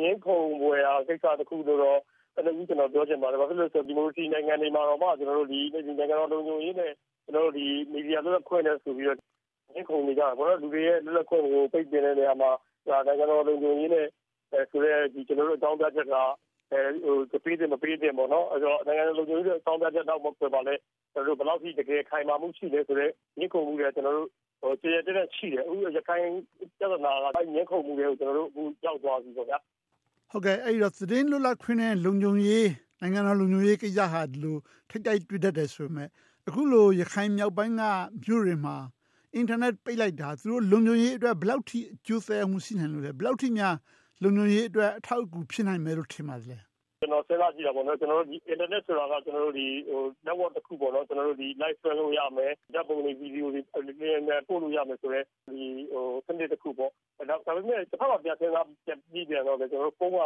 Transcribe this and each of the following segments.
ငြင်းခုန်ဖွယ်ရာကိစ္စတခုလို့တော့ကနဦးကျနော်ပြောချင်ပါတယ်။ဘာဖြစ်လို့လဲဆိုတော့ဒီမိုကရေစီနိုင်ငံတွေမှာတောင်မှကျနော်တို့နိုင်ငံတော်လုံခြုံရေးနဲ့မီဒီယာလွတ်လပ်ခွင့်နဲ့ဆိုပြီးတော့ငြင်းခုန်နေကြတာပေါ့။လူတွေရဲ့လွတ်လပ်ခွင့်ကိုပိတ်ပင်တဲ့နေရာမှာနိုင်ငံတော်လုံခြုံရေးနဲ့ဆိုတဲ့ကျနော်တို့အကြောင်းပြချက်ကပေးသင့်မပေးသင့်ပေါ့နော်။အဲဒီတော့နိုင်ငံတော်လုံခြုံရေးအကြောင်းပြချက်နောက်ကွယ်မှာလည်းဘယ်လောက်အထိတကယ်ခိုင်မာမှုရှိလဲဆိုတဲ့ငြင်းခုန်မှုတွေကကျနော်တို့ကျ ယ်ကျယ်ပြန့်ပြန့်ရှိတယ်။အခုရခိုင်ပြဿနာကအဲဒီငြင်းခုန်မှုထဲကိုကျနော်တို့အခုရောက်သွားပြီပေါ့ဗျာ။ဟုတ်ကဲ့အဲဒီတော့သတင်းလွတ်လပ်ခွင့်နဲ့လုံခြုံရေးနိုင်ငံတော်လုံခြုံရေးကိစ္စဟာဒီလိုထိပ်တိုက်တွေ့တတ်တယ်ဆိုပေမဲ့အခုလိုရခိုင်မြောက်ပိုင်းကမြို့တွေမှာအင်တာနက်ပိတ်လိုက်တာသူတို့လုံခြုံရေးအတွက်ဘယ်လောက်ထိအကျိုးသက်ရောက်မှုရှိနိုင်လို့လဲဘယ်လောက်ထိများလုံခြုံရေးအတွက်အထောက်အကူဖြစ်နိုင်မယ်လို့ထင်ပါသလဲ ကျနော်စဉ်းစားကြည့်တာပေါ့နော်ကျနော်တို့ဒီ internet ဆိုတာကကျနော်တို့ဒီဟို network တစ်ခုပေါ့နော်ကျနော်တို့ဒီ live ဆွဲလို့ရမယ်ဓာတ်ပုံတွေဗီဒီယိုတွေပို့လို့ရမယ်ဆိုတော့ဒီဟိုစနစ်တစ်ခုပေါ့ဒါဒါပေမဲ့တစ်ခါမှပြန်စဉ်းစားကြည့်ပြန်တော့လေကျနော်တို့ဖုန်းက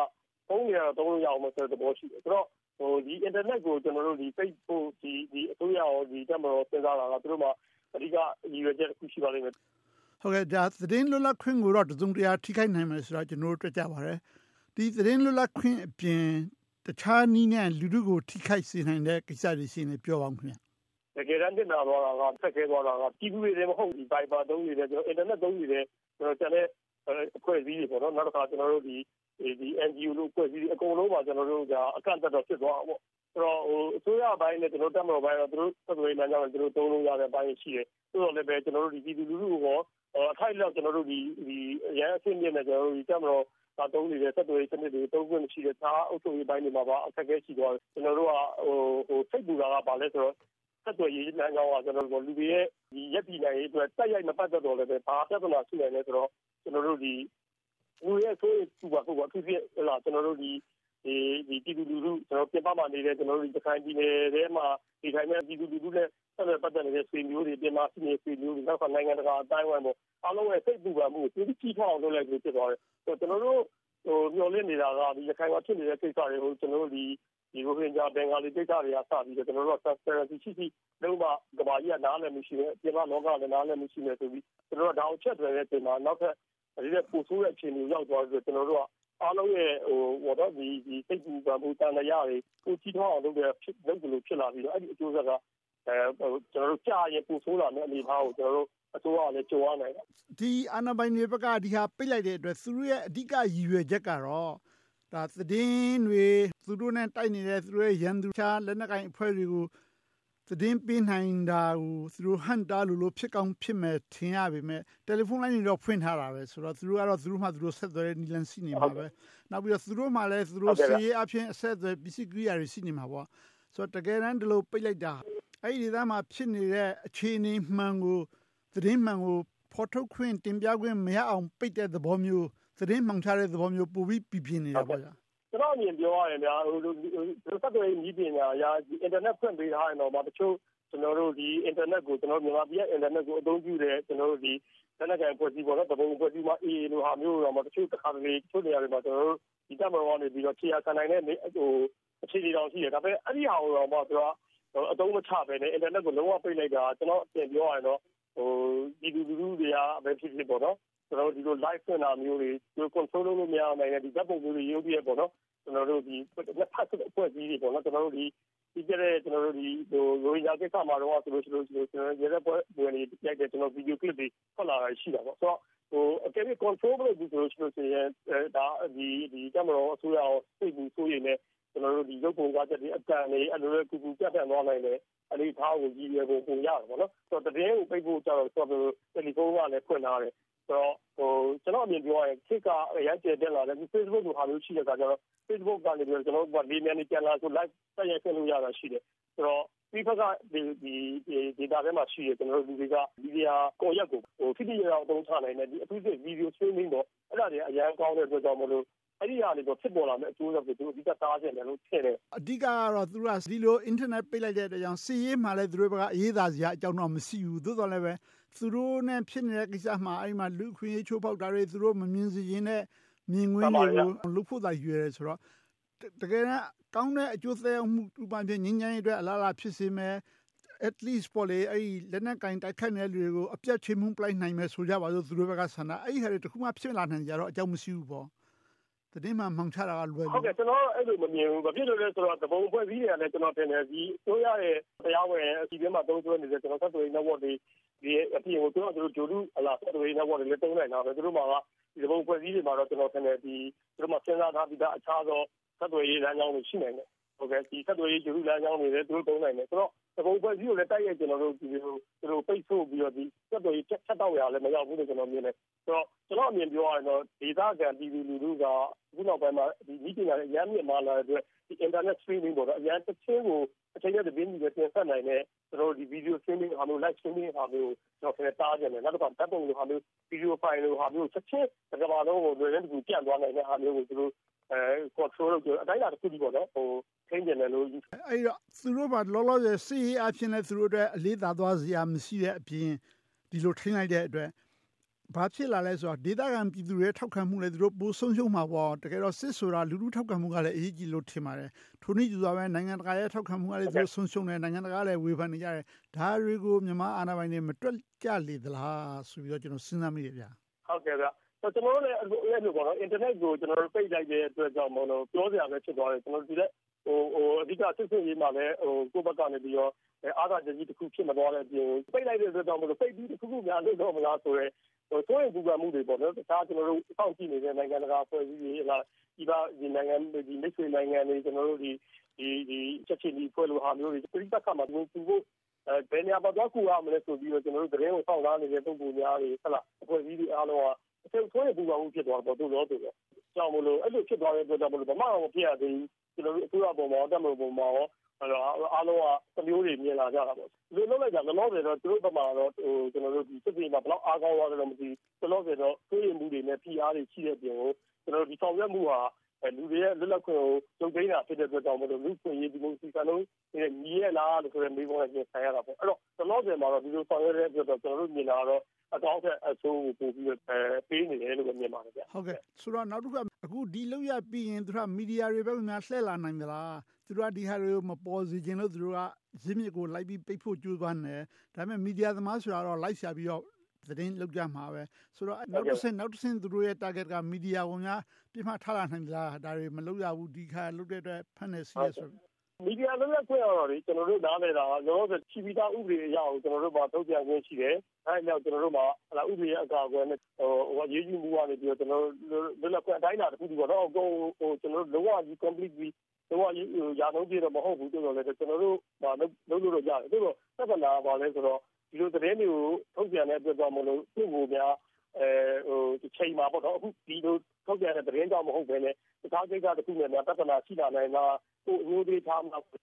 ဖုန်းတွေကတော့သုံးလို့ရအောင်ဆိုတဲ့သဘောရှိတယ်ဆိုတော့ဟိုဒီ internet ကိုကျနော်တို့ဒီစိတ်ဖို့ဒီဒီအစိုးရရောဒီတက်မတော်စဉ်းစားတာကသူတို့မှာအဓိကရည်ရွယ်ချက်တစ်ခုရှိပါလိမ့်မယ်ဟုတ်ကဲ့ဒါသတင်းလွတ်လပ်ခွင့်ကိုတော့တစုံတရာထိခိုက်နိုင်မယ်ဆိုတော့ကျွန်တော်တို့တွေ့ကြပါတယ်ဒီသတင်းလွတ်လပ်ခွင့်အပြင် တခြားနည်းနဲ့လူထုကိုထိခိုက်စေနိုင်တဲ့ကိစ္စတွေရှိနေပြောပါဦးခင်ဗျတကယ်တမ်းတင်လာတော့တာကဆက်ခဲသွားတာကပြည်သူတွေလည်းမဟုတ်ဒီ Viber သုံးနေတယ်ကျွန်တော် internet သုံးနေတယ်ကျွန်တော်ကျန်တဲ့အဖွဲ့အစည်းတွေပေါ့နော်နောက်တစ်ခါကျွန်တော်တို့ဒီဒီ NGO လို့အဖွဲ့အစည်းတွေအကုန်လုံးပါကျွန်တော်တို့ကအကန့်အသတ်တော့ဖြစ်သွားအောင်ပေါ့ဆိုတော့ဟိုအစိုးရဘိုင်းနဲ့ကျွန်တော်တက်မတော်ဘိုင်းတော့သူတို့သက်သွေးလမ်းကြောင်းနဲ့သူတို့သုံးလို့ရတဲ့ဘိုင်းရှိတယ်ဆိုတော့လည်းပဲကျွန်တော်တို့ဒီပြည်သူလူထုကိုအထိုက်လောက်ကျွန်တော်တို့ဒီဒီရန်အဆင့်မြင့်နဲ့ကျွန်တော်တို့ဒီတက်မတော် သာသုံးနေတဲ့ဆက်သွယ်ရေးစနစ်တွေသုံးခွင့်မရှိတဲ့သားအုပ်ချုပ်ရေးပိုင်းတွေမှာပါအခက်အခဲရှိသွားတယ်ကျွန်တော်တို့ကဟိုဟိုစိတ်ပူတာကဘာလဲဆိုတော့ဆက်သွယ်ရေးလမ်းကြောင်းကကျွန်တော်တို့လူတွေရဲ့ဒီရက်ပြည်နိုင်ရေးအတွက်တက်ရိုက်မပတ်သက်တော့လည်းပဲဘာပြဿနာရှိနိုင်လဲဆိုတော့ကျွန်တော်တို့ဒီလူရဲ့ဆိုးပူပါဖို့အထူးဖြင့်ဟလာကျွန်တော်တို့ဒီ ဒီဒီပြည်သူလူထုကျွန်တော်ပြင်ပမှာနေတဲ့ကျွန်တော်တို့ဒီခိုင်ပြည်နယ်ထဲမှာဒီခိုင်မဲ့ပြည်သူလူထုနဲ့ဆက်လက်ပတ်သက်နေတဲ့ဆွေမျိုးတွေပြင်ပရှိနေဆွေမျိုးတွေနောက်ကနိုင်ငံတကာအတိုင်းအဝိုင်းပေါ့အားလုံးရဲ့စိတ်ပူပန်မှုကိုကြီးထွားအောင်လုပ်လိုက်လို့ဖြစ်သွားတယ်ကျွန်တော်တို့ဟိုမျောလင့်နေတာကဒီရခိုင်မှာဖြစ်နေတဲ့ကိစ္စတွေကိုကျွန်တော်တို့ဒီဒီရိုဟင်ဂျာဘင်္ဂါလီကိစ္စတွေကစပြီးတော့ကျွန်တော်တို့က transparency ရှိရှိလုံးဝကဘာကြီးကနားလည်မှုရှိတယ်ပြင်ပလောကလည်းနားလည်မှုရှိနေဆိုပြီးကျွန်တော်တို့ဒါအောင်ချက်တွေတဲ့အချိန်မှာနောက်ထပ်ဒီတဲ့ပို့ဆိုးတဲ့အခြေအနေရောက်သွားပြီးတော့ကျွန်တော်တို့က အားလုံးရဲ့ဟိုဟောတော့ဒီဒီစိတ်ပူပန်မှုတန်ရရတွေကိုကြီးထွားအောင်လုပ်တဲ့ဖြစ်လုပ်လို့ဖြစ်လာပြီးတော့အဲ့ဒီအကျိုးဆက်ကအဲကျွန်တော်တို့ကြာရင်ပို့ဆိုးလာတဲ့အနေအထားကိုကျွန်တော်တို့အစိုးရကလည်းကြုံရနိုင်တယ်ဒီအာဏာပိုင်တွေဘက်ကဒီဟာပိတ်လိုက်တဲ့အတွက်သူတို့ရဲ့အဓိကရည်ရွယ်ချက်ကတော့ဒါသတင်းတွေသူတို့နဲ့တိုက်နေတဲ့သူတို့ရဲ့ရန်သူချာလက်နက်ကင်အဖွဲ့တွေကို သတင်းပေးနိုင်တာကိုသူတို့ဟန်တာလို့လို့ဖြစ်ကောင်းဖြစ်မဲ့ထင်ရပေမဲ့တယ်လီဖုန်းလိုင်းတွေတော့ဖွင့်ထားတာပဲဆိုတော့သူတို့ကတော့သူတို့မှသူတို့ဆက်သွယ်နေလန်ရှိနေမှာပဲနောက်ပြီးတော့သူတို့မှလည်းသူတို့စီရေးအဖြစ်အဆက်အသွယ်ပစ္စည်းကိရိယာတွေရှိနေမှာပေါ့ဆိုတော့တကယ်တမ်းဒီလိုပိတ်လိုက်တာအဲ့ဒီဒေသမှာဖြစ်နေတဲ့အခြေအနေမှန်ကိုသတင်းမှန်ကိုဖော်ထုတ်ခွင့်တင်ပြခွင့်မရအောင်ပိတ်တဲ့သဘောမျိုးသတင်းမှန်ထားတဲ့သဘောမျိုးပိုပြီးပြပြနေတာပေါ့ဗျာ ကျွန်တော်အမြင်ပြောရရင်ဗျာဟိုဆက်သွယ်ရေးနည်းပညာရာအင်တာနက်ဖွင့်ပေးထားရင်တော့မတချို့ကျွန်တော်တို့ဒီအင်တာနက်ကိုကျွန်တော်မြန်မာပြည်အင်တာနက်ကိုအသုံးပြုတယ်ကျွန်တော်တို့ဒီလက်နက်ကိုင်ဖွဲ့စည်းပေါ်တော့တပုံဖွဲ့စည်းမှာအေးလိုဟာမျိုးတော့မတချို့တစ်ခါတလေချို့နေရာတွေမှာကျွန်တော်တို့ဒီတမတော်ကနေပြီးတော့ခြေရခံနိုင်တဲ့ဟိုအခြေအနေတော်ရှိတယ်ဒါပေမဲ့အဲ့ဒီဟာကိုတော့မှသူကအသုံးမချပဲနဲ့အင်တာနက်ကိုလုံးဝပိတ်လိုက်တာကျွန်တော်အပြင်ပြောရရင်တော့ ဟိုဒီလူလူတွေကပဲဖြစ်ဖြစ်ပေါ့နော်ကျွန်တော်တို့ဒီလို live ဖွင့်တာမျိုးတွေဒီ control လုပ်လို့မရနိုင်တဲ့ဒီဓာတ်ပုံမျိုးတွေရုပ်ပြရပေါ့နော်ကျွန်တော်တို့ဒီလက်ဖက်အဖွဲ့အစည်းတွေပေါ့နော်ကျွန်တော်တို့ဒီဒီကြတဲ့ကျွန်တော်တို့ဒီဟိုရိုဟင်ဂျာကိစ္စမှာတော့ဆိုလို့ရှိလို့ကျွန်တော်ရဲတဲ့ပွဲဝင်နေရိုက်တဲ့ကျွန်တော်ဗီဒီယိုကလစ်တွေထွက်လာတာရှိတာပေါ့ဆိုတော့ဟိုအကယ်၍ control လုပ်ပြီးဆိုလို့ရှိလို့ရှိရင်ဒါဒီဒီကမ္ဘာအစိုးရအောင်စိတ်ဘူးဆိုရင်လည်း ကျွန်တော်တို့ဒီရုပ်ပုံကားချက်တွေအတန်တွေအဲ့လိုလေကူကူပြတ်ပြတ်သွားနိုင်တယ်အဲ့ဒီထားကိုကြီးရွယ်ပုံပုံရတယ်ပေါ့နော်ဆိုတော့တည်င်းကိုပိတ်ဖို့ကြတော့ဆိုတော့တယ်လီဖုန်းကလည်းဖွင့်ထားတယ်ဆိုတော့ဟိုကျွန်တော်အမြင်ပြောရရင်ခေတ်ကအရန်ကျတက်လာတယ် Facebook ကိုဟာမျိုးရှိတဲ့အခါကျတော့ Facebook ကနေပြီးတော့ကျွန်တော်တို့ကလေးမြန်နေကြလာဆို live ဆက်ရိုက်ဆက်လို့ရတာရှိတယ်ဆိုတော့ဒီဘက်ကဒီဒီဒီဒါထဲမှာရှိရကျွန်တော်တို့လူတွေကဗီဒီယိုကိုရက်ကိုဟိုဖိတိရအောင်သုံးချနိုင်တယ်ဒီအထူးသဖြင့်ဗီဒီယို streaming တော့အဲ့ဒါတွေအရန်ကောင်းတဲ့အတွက်ကြောင့်မလို့ အဲ့ဒီဟာတွေတော့ဖြစ်ပေါ်လာမယ့် အကျိုးဆက်ကို သူအဓိက တားခြင်းတယ်လို့ ထင်တယ် အဓိကကတော့ သူကဒီလို internet ပိတ်လိုက်တဲ့အတွက်ကြောင့်စီးရေးမှလည်း သူတို့ဘက်က အရေးသာစရာ အကြောင်းတော့ မရှိဘူး သို့တော်လည်းပဲ သူတို့နဲ့ ဖြစ်နေတဲ့ကိစ္စမှာ အဲ့မှာ လူခွင့်ရေး ချိုးဖောက်တာတွေ သူတို့ မမြင်စေခြင်းနဲ့ မြင်ကွင်းတွေကို လုဖို့သာရွယ်တယ်ဆိုတော့ တကယ်တော့ကောင်းတဲ့ အကျိုးသက်ရောက်မှု ဥပမာဖြင့်ငင်းငင်းအတွက် အလားအလာ ဖြစ်စေမယ် at least ပေါ်လေအဲ့လက်နက်ကင် တိုက်ခိုက်နေတဲ့ လူတွေကို အပြတ်ချေမှုပလိုက်နိုင်မယ် ဆိုကြပါစို့ သူတို့ဘက်ကဆန္ဒ အဲ့ဒီဟာတွေ တခုမှ ဖြစ်လာနိုင်ကြတော့အကြောင်းမရှိဘူးပေါ့ သတင်းမှန်မှောင်ချတာကလွယ်လို့ဟုတ်ကဲ့ကျွန်တော်အဲ့လိုမမြင်ဘူးဘာဖြစ်လို့လဲဆိုတော့တပုံဖွဲ့စည်းတွေကလည်းကျွန်တော်တင်တယ်ဒီအစိုးရရဲ့တရားဝင်အစီအစဉ်မှာသုံးစွဲနေတဲ့ကျွန်တော်ဆက်သွယ်ရေး network တွေဒီအပြင်ကိုကျွန်တော်တို့ဂျိုလူအလားဆက်သွယ်ရေး network တွေလည်းသုံးနိုင်တာပဲသူတို့မှာကဒီတပုံဖွဲ့စည်းတွေမှာတော့ကျွန်တော်တင်တယ်ဒီသူတို့မှာစဉ်းစားထားပြီးသားအခြားသောဆက်သွယ်ရေးလမ်းကြောင်းတွေရှိနိုင်တယ် ဟုတ်ကဲ့ဒီဆက်သွယ်ရေးဂျိုလူလမ်းကြောင်းတွေလည်းသူတို့သုံးနိုင်တယ်ဆိုတော့တပုံဖွဲ့စည်းကိုလည်းတိုက်ရိုက်ကျွန်တော်တို့ဒီလိုသူတို့ပိတ်ဆို့ပြီးတော့ဒီဆက်သွယ်ရေးချက်တော့ရလည်းမရောက်ဘူးလို့ကျွန်တော်မြင်တယ်ဆိုတော့ကျွန်တော်အမြင်ပြောရရင်တော့ဒေသခံပြည်သူလူထုကအခုနောက်ပိုင်းမှာဒီမိပညာရဲ့အများကြီးမာလာတဲ့အတွက်ဒီ internet streaming ပေါ့တော့အများတစ်ချင်းကိုအချိန်နဲ့တပင်းကြီးပဲတင်ဆက်နိုင်တဲ့ကျွန်တော်ဒီ video streaming ဟာမျိုး live streaming ဟာမျိုးကျွန်တော်ဆက်တားကြတယ်နောက်တစ်ခါတပ်ပုံလိုဟာမျိုး video file လိုဟာမျိုးချက်ချင်းတစ်ကမ္ဘာလုံးကိုလွယ်လန်းတကူပြန့်သွားနိုင်တဲ့ဟာမျိုးကိုသူတို့အဲ control လုပ်ကြအတိုင်းအတာတစ်ခုကြီးပေါ့နော်ဟို ထိန်းကျင်တယ်လို့ အဲ့တော့ သူတို့ကလောလောဆယ်စီအဖြစ်နဲ့သူတို့အတွက် အလေးသာသွားစရာ မရှိတဲ့အပြင် ဒီလိုထိန်းလိုက်တဲ့အတွက် ဘာဖြစ်လာလဲဆိုတော့ ဒေသခံပြည်သူတွေထောက်ခံမှုလည်း သူတို့ ပိုဆုံးရှုံးမှာပေါ့ တကယ်တော့ စစ်ဆိုတာ လူလူထောက်ခံမှုကလည်း အရေးကြီးလို့ ထင်ပါတယ် ထိုနည်းတူစွာပဲ နိုင်ငံတကာရဲ့ ထောက်ခံမှုကလည်း သူတို့ ဆုံးရှုံးတယ် နိုင်ငံတကာလည်း ဝေဖန်နေကြတယ် ဒါတွေကို မြန်မာအာဏာပိုင်တွေ မတွက်ကြလေသလားဆိုပြီးတော့ ကျွန်တော် စဉ်းစားမိတယ်ဗျာဟုတ်ကဲ့ဗျကျွန်တော်တို့လည်းအဲ့လိုပေါ့နော်အင်တာနက်ကိုကျွန်တော်တို့ပိတ်လိုက်တဲ့အတွက်ကြောင့်မလို့ ပြောစရာပဲ ဖြစ်သွားတယ်ကျွန်တော်ဒီလက် ဟိုဟိုအဓိကစစ်စစ်ရေးမှာလည်းဟိုကိုယ့်ဘက်ကနေပြီးတော့အားသာချက်ကြီးတစ်ခုဖြစ်မသွားတဲ့အပြင်ပိတ်လိုက်တဲ့အတွက်ကြောင့်မလို့ပိတ်ပြီးတစ်ခုခုများလို့တော့မလားဆိုရဲဟိုဆိုရင်ပူပန်မှုတွေပေါ့နော်တခြားကျွန်တော်တို့စောင့်ကြည့်နေတဲ့နိုင်ငံတကာဖွဲ့စည်းရေးလားဒီပါဒီနိုင်ငံဒီမိတ်ဆွေနိုင်ငံတွေကျွန်တော်တို့ဒီဒီဒီချက်ချင်းဒီဖွဲ့လို့ဟာမျိုးတွေပြိပက္ခမှာဝင်ပူဖို့အဲဘယ်နေရာမှာတော့ကူရမလဲဆိုပြီးတော့ကျွန်တော်တို့သတင်းကိုစောင့်လာနေတဲ့ပုံပုံများတွေဟုတ်လားအဖွဲ့အစည်းတွေအားလုံးကအစိတ်ဆိုးရပူပန်မှုဖြစ်သွားတော့တို့လို့တို့တော့ကြောင့်မလို့အဲ့လိုဖြစ်သွားတဲ့အတွက်ကြောင့်မလို့ဘာမှမဖြစ်ရသေးဘူး ကျွန်တော်တို့အစိုးရပုံမှာတက်မလို့ပုံမှာရောအဲ့တော့အားလုံးကသမျိုးတွေမြင်လာကြတာပေါ့ဒီလိုလုပ်လိုက်တာလောလောဆယ်တော့သူတို့ဘက်မှာတော့ဟိုကျွန်တော်တို့ဒီစစ်ပြေမှာဘယ်လောက်အားကောင်းသွားတယ်လို့မသိဘူးလောလောဆယ်တော့တွေးရမှုတွေနဲ့ PR တွေရှိတဲ့ပြင်ကိုကျွန်တော်တို့ဒီဆောင်ရွက်မှုဟာ လူတွေရဲ့လွတ်လပ်ခွင့်ကိုလုံသိမ်းတာဖြစ်တဲ့အတွက်ကြောင့်မလို့လူ့ခွင့်ရေးဒီမိုကရေစီကလုံးညီရလားလို့ဆိုတဲ့မိဘနဲ့ပြင်ဆိုင်ရတာပေါ့အဲ့တော့လောလောဆယ်မှာတော့ဒီလိုဆောင်ရွက်တဲ့အတွက်တော့ကျွန်တော်တို့မြင်လာတော့အကောင့်ထက်အဆိုးကိုပို့ပြီးပေးနေတယ်လို့မြင်ပါတယ်ဗျဟုတ်ကဲ့ဆိုတော့နောက်တစ်ခုအခုဒီလောက်ရပြီးရင်သူကမီဒီယာတွေပဲများလှည့်လာနိုင်သလားသူတို့ကဒီဟာတွေကိုမပေါ်စေခြင်းလို့သူတို့ကရင်းမြစ်ကိုလိုက်ပြီးပိတ်ဖို့ကြိုးပမ်းတယ်ဒါပေမဲ့မီဒီယာသမားဆိုတာတော့လိုက်ရှာပြီးတော့ သတင်းလုပ်ကြမှာပဲဆိုတော့နောက်တစ်ဆင့်နောက်တစ်ဆင့်သူတို့ရဲ့ target ကမီဒီယာကိုများပြမထားလာနိုင်သလားဒါတွေမလုပ်ရဘူးဒီခါလုပ်တဲ့အတွက်ဖန်နေစီရဆိုမီဒီယာလုံးဝခွင့်ရတော့လေကျွန်တော်တို့နားလည်တာကလောလောဆယ်ချီပီတာဥပဒေအရအောင်ကျွန်တော်တို့မှာထုတ်ပြန်ခွင့်ရှိတယ်။အဲဒီနောက်ကျွန်တော်တို့မှာဟလာဥပဒေအကာအကွယ်နဲ့ဟိုဟိုရေးယူမှုကနေပြီးတော့ကျွန်တော်တို့လွတ်လပ်ခွင့်အတိုင်းအတာတစ်ခုဒီပေါ့နော်ဟိုဟိုကျွန်တော်တို့လုံးဝကြီး complete ပြီးလုံးဝကြီးရာနှုန်းပြည့်တော့မဟုတ်ဘူးတော်တော်လည်းကျွန်တော်တို့မှာလုံးလို့တော့ရတယ်။ဒါတော့သက်သာလာပါလဲဆိုတော့ ဒီလိုသတင်းတွေကိုထုတ်ပြန်တဲ့အတွက်ကြောင့်မလို့သူ့ကိုများအဲဟိုဒီချိန်မှာပေါ့နော်အခုဒီလိုထုတ်ပြန်တဲ့သတင်းကြောင့်မဟုတ်ဘဲနဲ့တခြားကိစ္စတစ်ခုနဲ့များပြဿနာရှိလာနိုင်လားကိုအမျိုးသေးထားမှပူ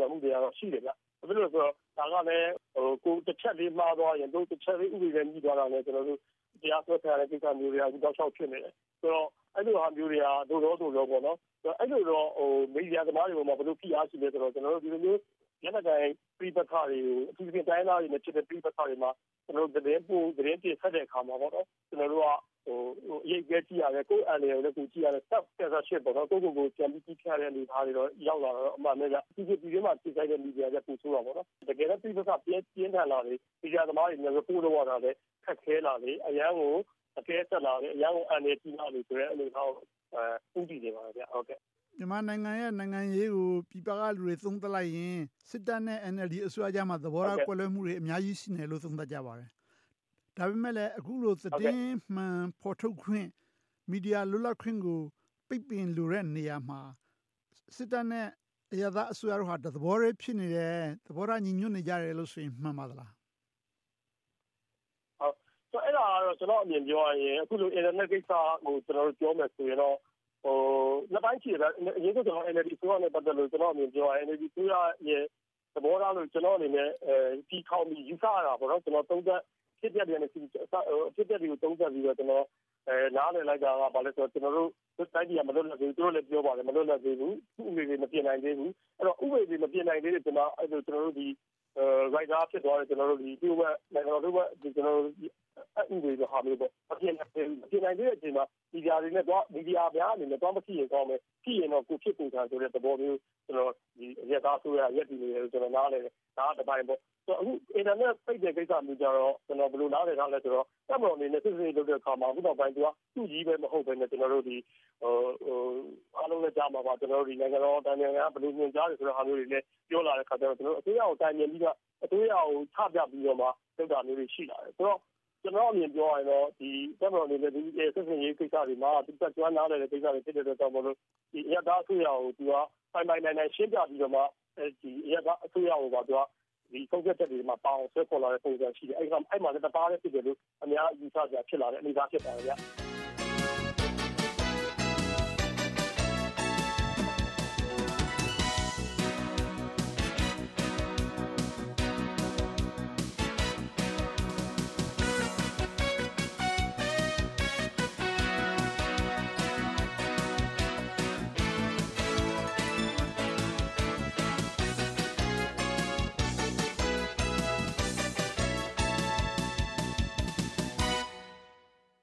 ရမှုတွေကတော့ရှိတယ်ဗျ။ဘာဖြစ်လို့လဲဆိုတော့ဒါကလည်းဟိုကိုတစ်ချက်လေးမှားသွားရင်တို့တစ်ချက်လေးဥပဒေနဲ့ပြီးသွားတာလည်းကျွန်တော်တို့တရားစွဲခံရတဲ့ကိစ္စမျိုးတွေကအခုတောက်လျှောက်ဖြစ်နေတယ်။ဆိုတော့အဲ့လိုဟာမျိုးတွေကတို့တော့တို့တော့ပေါ့နော်။အဲ့လိုတော့ဟိုမီဒီယာသမားတွေပေါ်မှာဘယ်လိုဖိအားရှိလဲဆိုတော့ကျွန်တော်တို့ဒီလိုမျိုး ညနေတိုင်းပြပခါတွေကိုအထူးသဖြင့်တိုင်းသားတွေနဲ့ဖြစ်တဲ့ပြပခါတွေမှာကျွန်တော်တို့သတင်းပို့သတင်းတင်ဆက်တဲ့အခါမှာပေါ့နော်ကျွန်တော်တို့ကဟိုအရေးကြီးကြည့်ရတယ်ကိုယ်အန်လည်းလည်းကိုကြည့်ရတယ် self censorship ပေါ့နော်ကိုကိုကိုပြန်ပြီးကြည့်ပြရတဲ့အနေအထားတွေတော့ရောက်လာတော့အမှန်နဲ့ကဒီဒီဒီမှာစိတ်ဆိုင်တဲ့မီဒီယာကပူဆိုးတာပေါ့နော်တကယ်တော့ပြပခါပြင်းပြင်းထန်လာတယ်ဒီကြသမားတွေလည်းပို့တော့တာလည်းခက်ခဲလာတယ်အရန်ကိုအကဲဆက်လာတယ်အရန်ကိုအန်နေပြီးလာတယ်ဆိုတဲ့အနေအထားကိုအဲဥတည်နေပါဗျဟုတ်ကဲ့ မြန်မာနိုင်ငံရဲ့ နိုင်ငံရေးကို ပြည်ပကလူတွေ သုံးသပ်လိုက်ရင် စစ်တပ်နဲ့ NLD အစိုးရကြားမှာ သဘောထားကွဲလွဲမှုတွေ အများကြီး ရှိနေလို့ သုံးသပ်ကြပါတယ်။ဒါပေမဲ့လည်းအခုလို သတင်းမှန်ဖော်ထုတ်ခွင့် မီဒီယာ လွတ်လပ်ခွင့်ကို ပိတ်ပင်လိုတဲ့နေရာမှာ စစ်တပ်နဲ့ အရသာအစိုးရတို့ဟာသဘောရဲဖြစ်နေတယ် သဘောထား ညီညွတ်နေကြတယ်လို့ဆိုရင် မှန်ပါသလားဟုတ်ဆိုအဲ့ဒါကတော့ ကျွန်တော်အမြင် ပြောရရင် အခုလို internet ကိစ္စကိုကျွန်တော်တို့ပြောမယ်ဆိုရင်တော့ဟို နှစ်ပိုင်းရှိတယ်အရင်ကကျွန်တော် NLD ဆိုရနဲ့ပတ်သက်လို့ကျွန်တော်အမြင်ပြောရရင် NLD ဆိုရရဲ့သဘောထားလို့ကျွန်တော်အနေနဲ့အဲဒီခေါင်းပြီးယူဆရတာပေါ့နော်ကျွန်တော်သုံးသက်ဖြစ်ပြတဲ့နေဖြစ်ဖြစ်တဲ့တွေကိုသုံးသက်ပြီးတော့ကျွန်တော်အဲနားလည်လိုက်တာကဘာလဲဆိုတော့ကျွန်တော်တို့တိုင်းပြည်ကမလွတ်လပ်သေးဘူးသူတို့လည်းပြောပါတယ်မလွတ်လပ်သေးဘူးဥပဒေတွေမပြင်နိုင်သေးဘူးအဲ့တော့ဥပဒေတွေမပြင်နိုင်သေးတဲ့ကျွန်တော်အဲ့လိုကျွန်တော်တို့ဒီအဲ writer ဖြစ်သွားတယ်ကျွန်တော်တို့ဒီဒီဘက်နိုင်ငံတော်တို့ဘက်ကျွန်တော်တို့အက်ဥပဒေလိုဟာမျိုးပေါ့မပြင်နိုင်သေးဘူးမပြင်နိုင်သေးတဲ့အချိန်မှာမီဒီယာတွေနဲ့သွားမီဒီယာများအနေနဲ့သွားမကြည့်ရင်ကောင်းမယ်ကြည့်ရင်တော့ကိုဖြစ်ကိုခံဆိုတဲ့သဘောမျိုးကျွန်တော်ဒီရက်သားဆိုရရက်တည်နေတယ်ကျွန်တော်နားလည်တယ်ဒါကတစ်ပိုင်းပေါ့ဆိုအခုအင်တာနက်ပိတ်တဲ့ကိစ္စမျိုးကြတော့ကျွန်တော်ဘယ်လိုနားလည်ထားလဲဆိုတော့တက်မတော်အနေနဲ့စစ်စစ်လုပ်တဲ့အခါမှာအခုနောက်ပိုင်းသူကသူ့ကြီးပဲမဟုတ်ဘဲနဲ့ကျွန်တော်တို့ဒီဟိုဟိုအားလုံးလည်းကြားမှာပါကျွန်တော်တို့ဒီနိုင်ငံတော်တိုင်းနိုင်ငံကဘယ်လိုညွှန်ကြားတယ်ဆိုတဲ့ဟာမျိုးတွေလည်းပြောလာတဲ့ခါကျတော့ကျွန်တော်အစိုးရကိုတိုင်မြင်ပြီးတော့အစိုးရကိုချပြပြီးတော့မှလုပ်တာမျိုးတွေရှိလာတယ်ဆိုတော့ ကျွန်တော်အမြင်ပြောရရင်တော့ဒီတက်မတော်အနေနဲ့ဒီစစ်စင်ရေးကိစ္စတွေမှာသူကကျွမ်းနားတဲ့ကိစ္စတွေဖြစ်တဲ့အတွက်ကြောင့်မလို့ဒီအရသာအစိုးရကိုသူကပိုင်ပိုင်နိုင်နိုင်ရှင်းပြပြီးတော့မှဒီအရသာအစိုးရကိုပါသူကဒီပုံစံတက်တွေမှာပေါအောင်ဆွဲခေါ်လာတဲ့ပုံစံရှိတယ်အဲ့ဒီအဲ့မှာလည်းတပါးလေးဖြစ်တယ်လို့အများယူဆကြဖြစ်လာတဲ့အနေအထားဖြစ်ပါတယ်ဗျ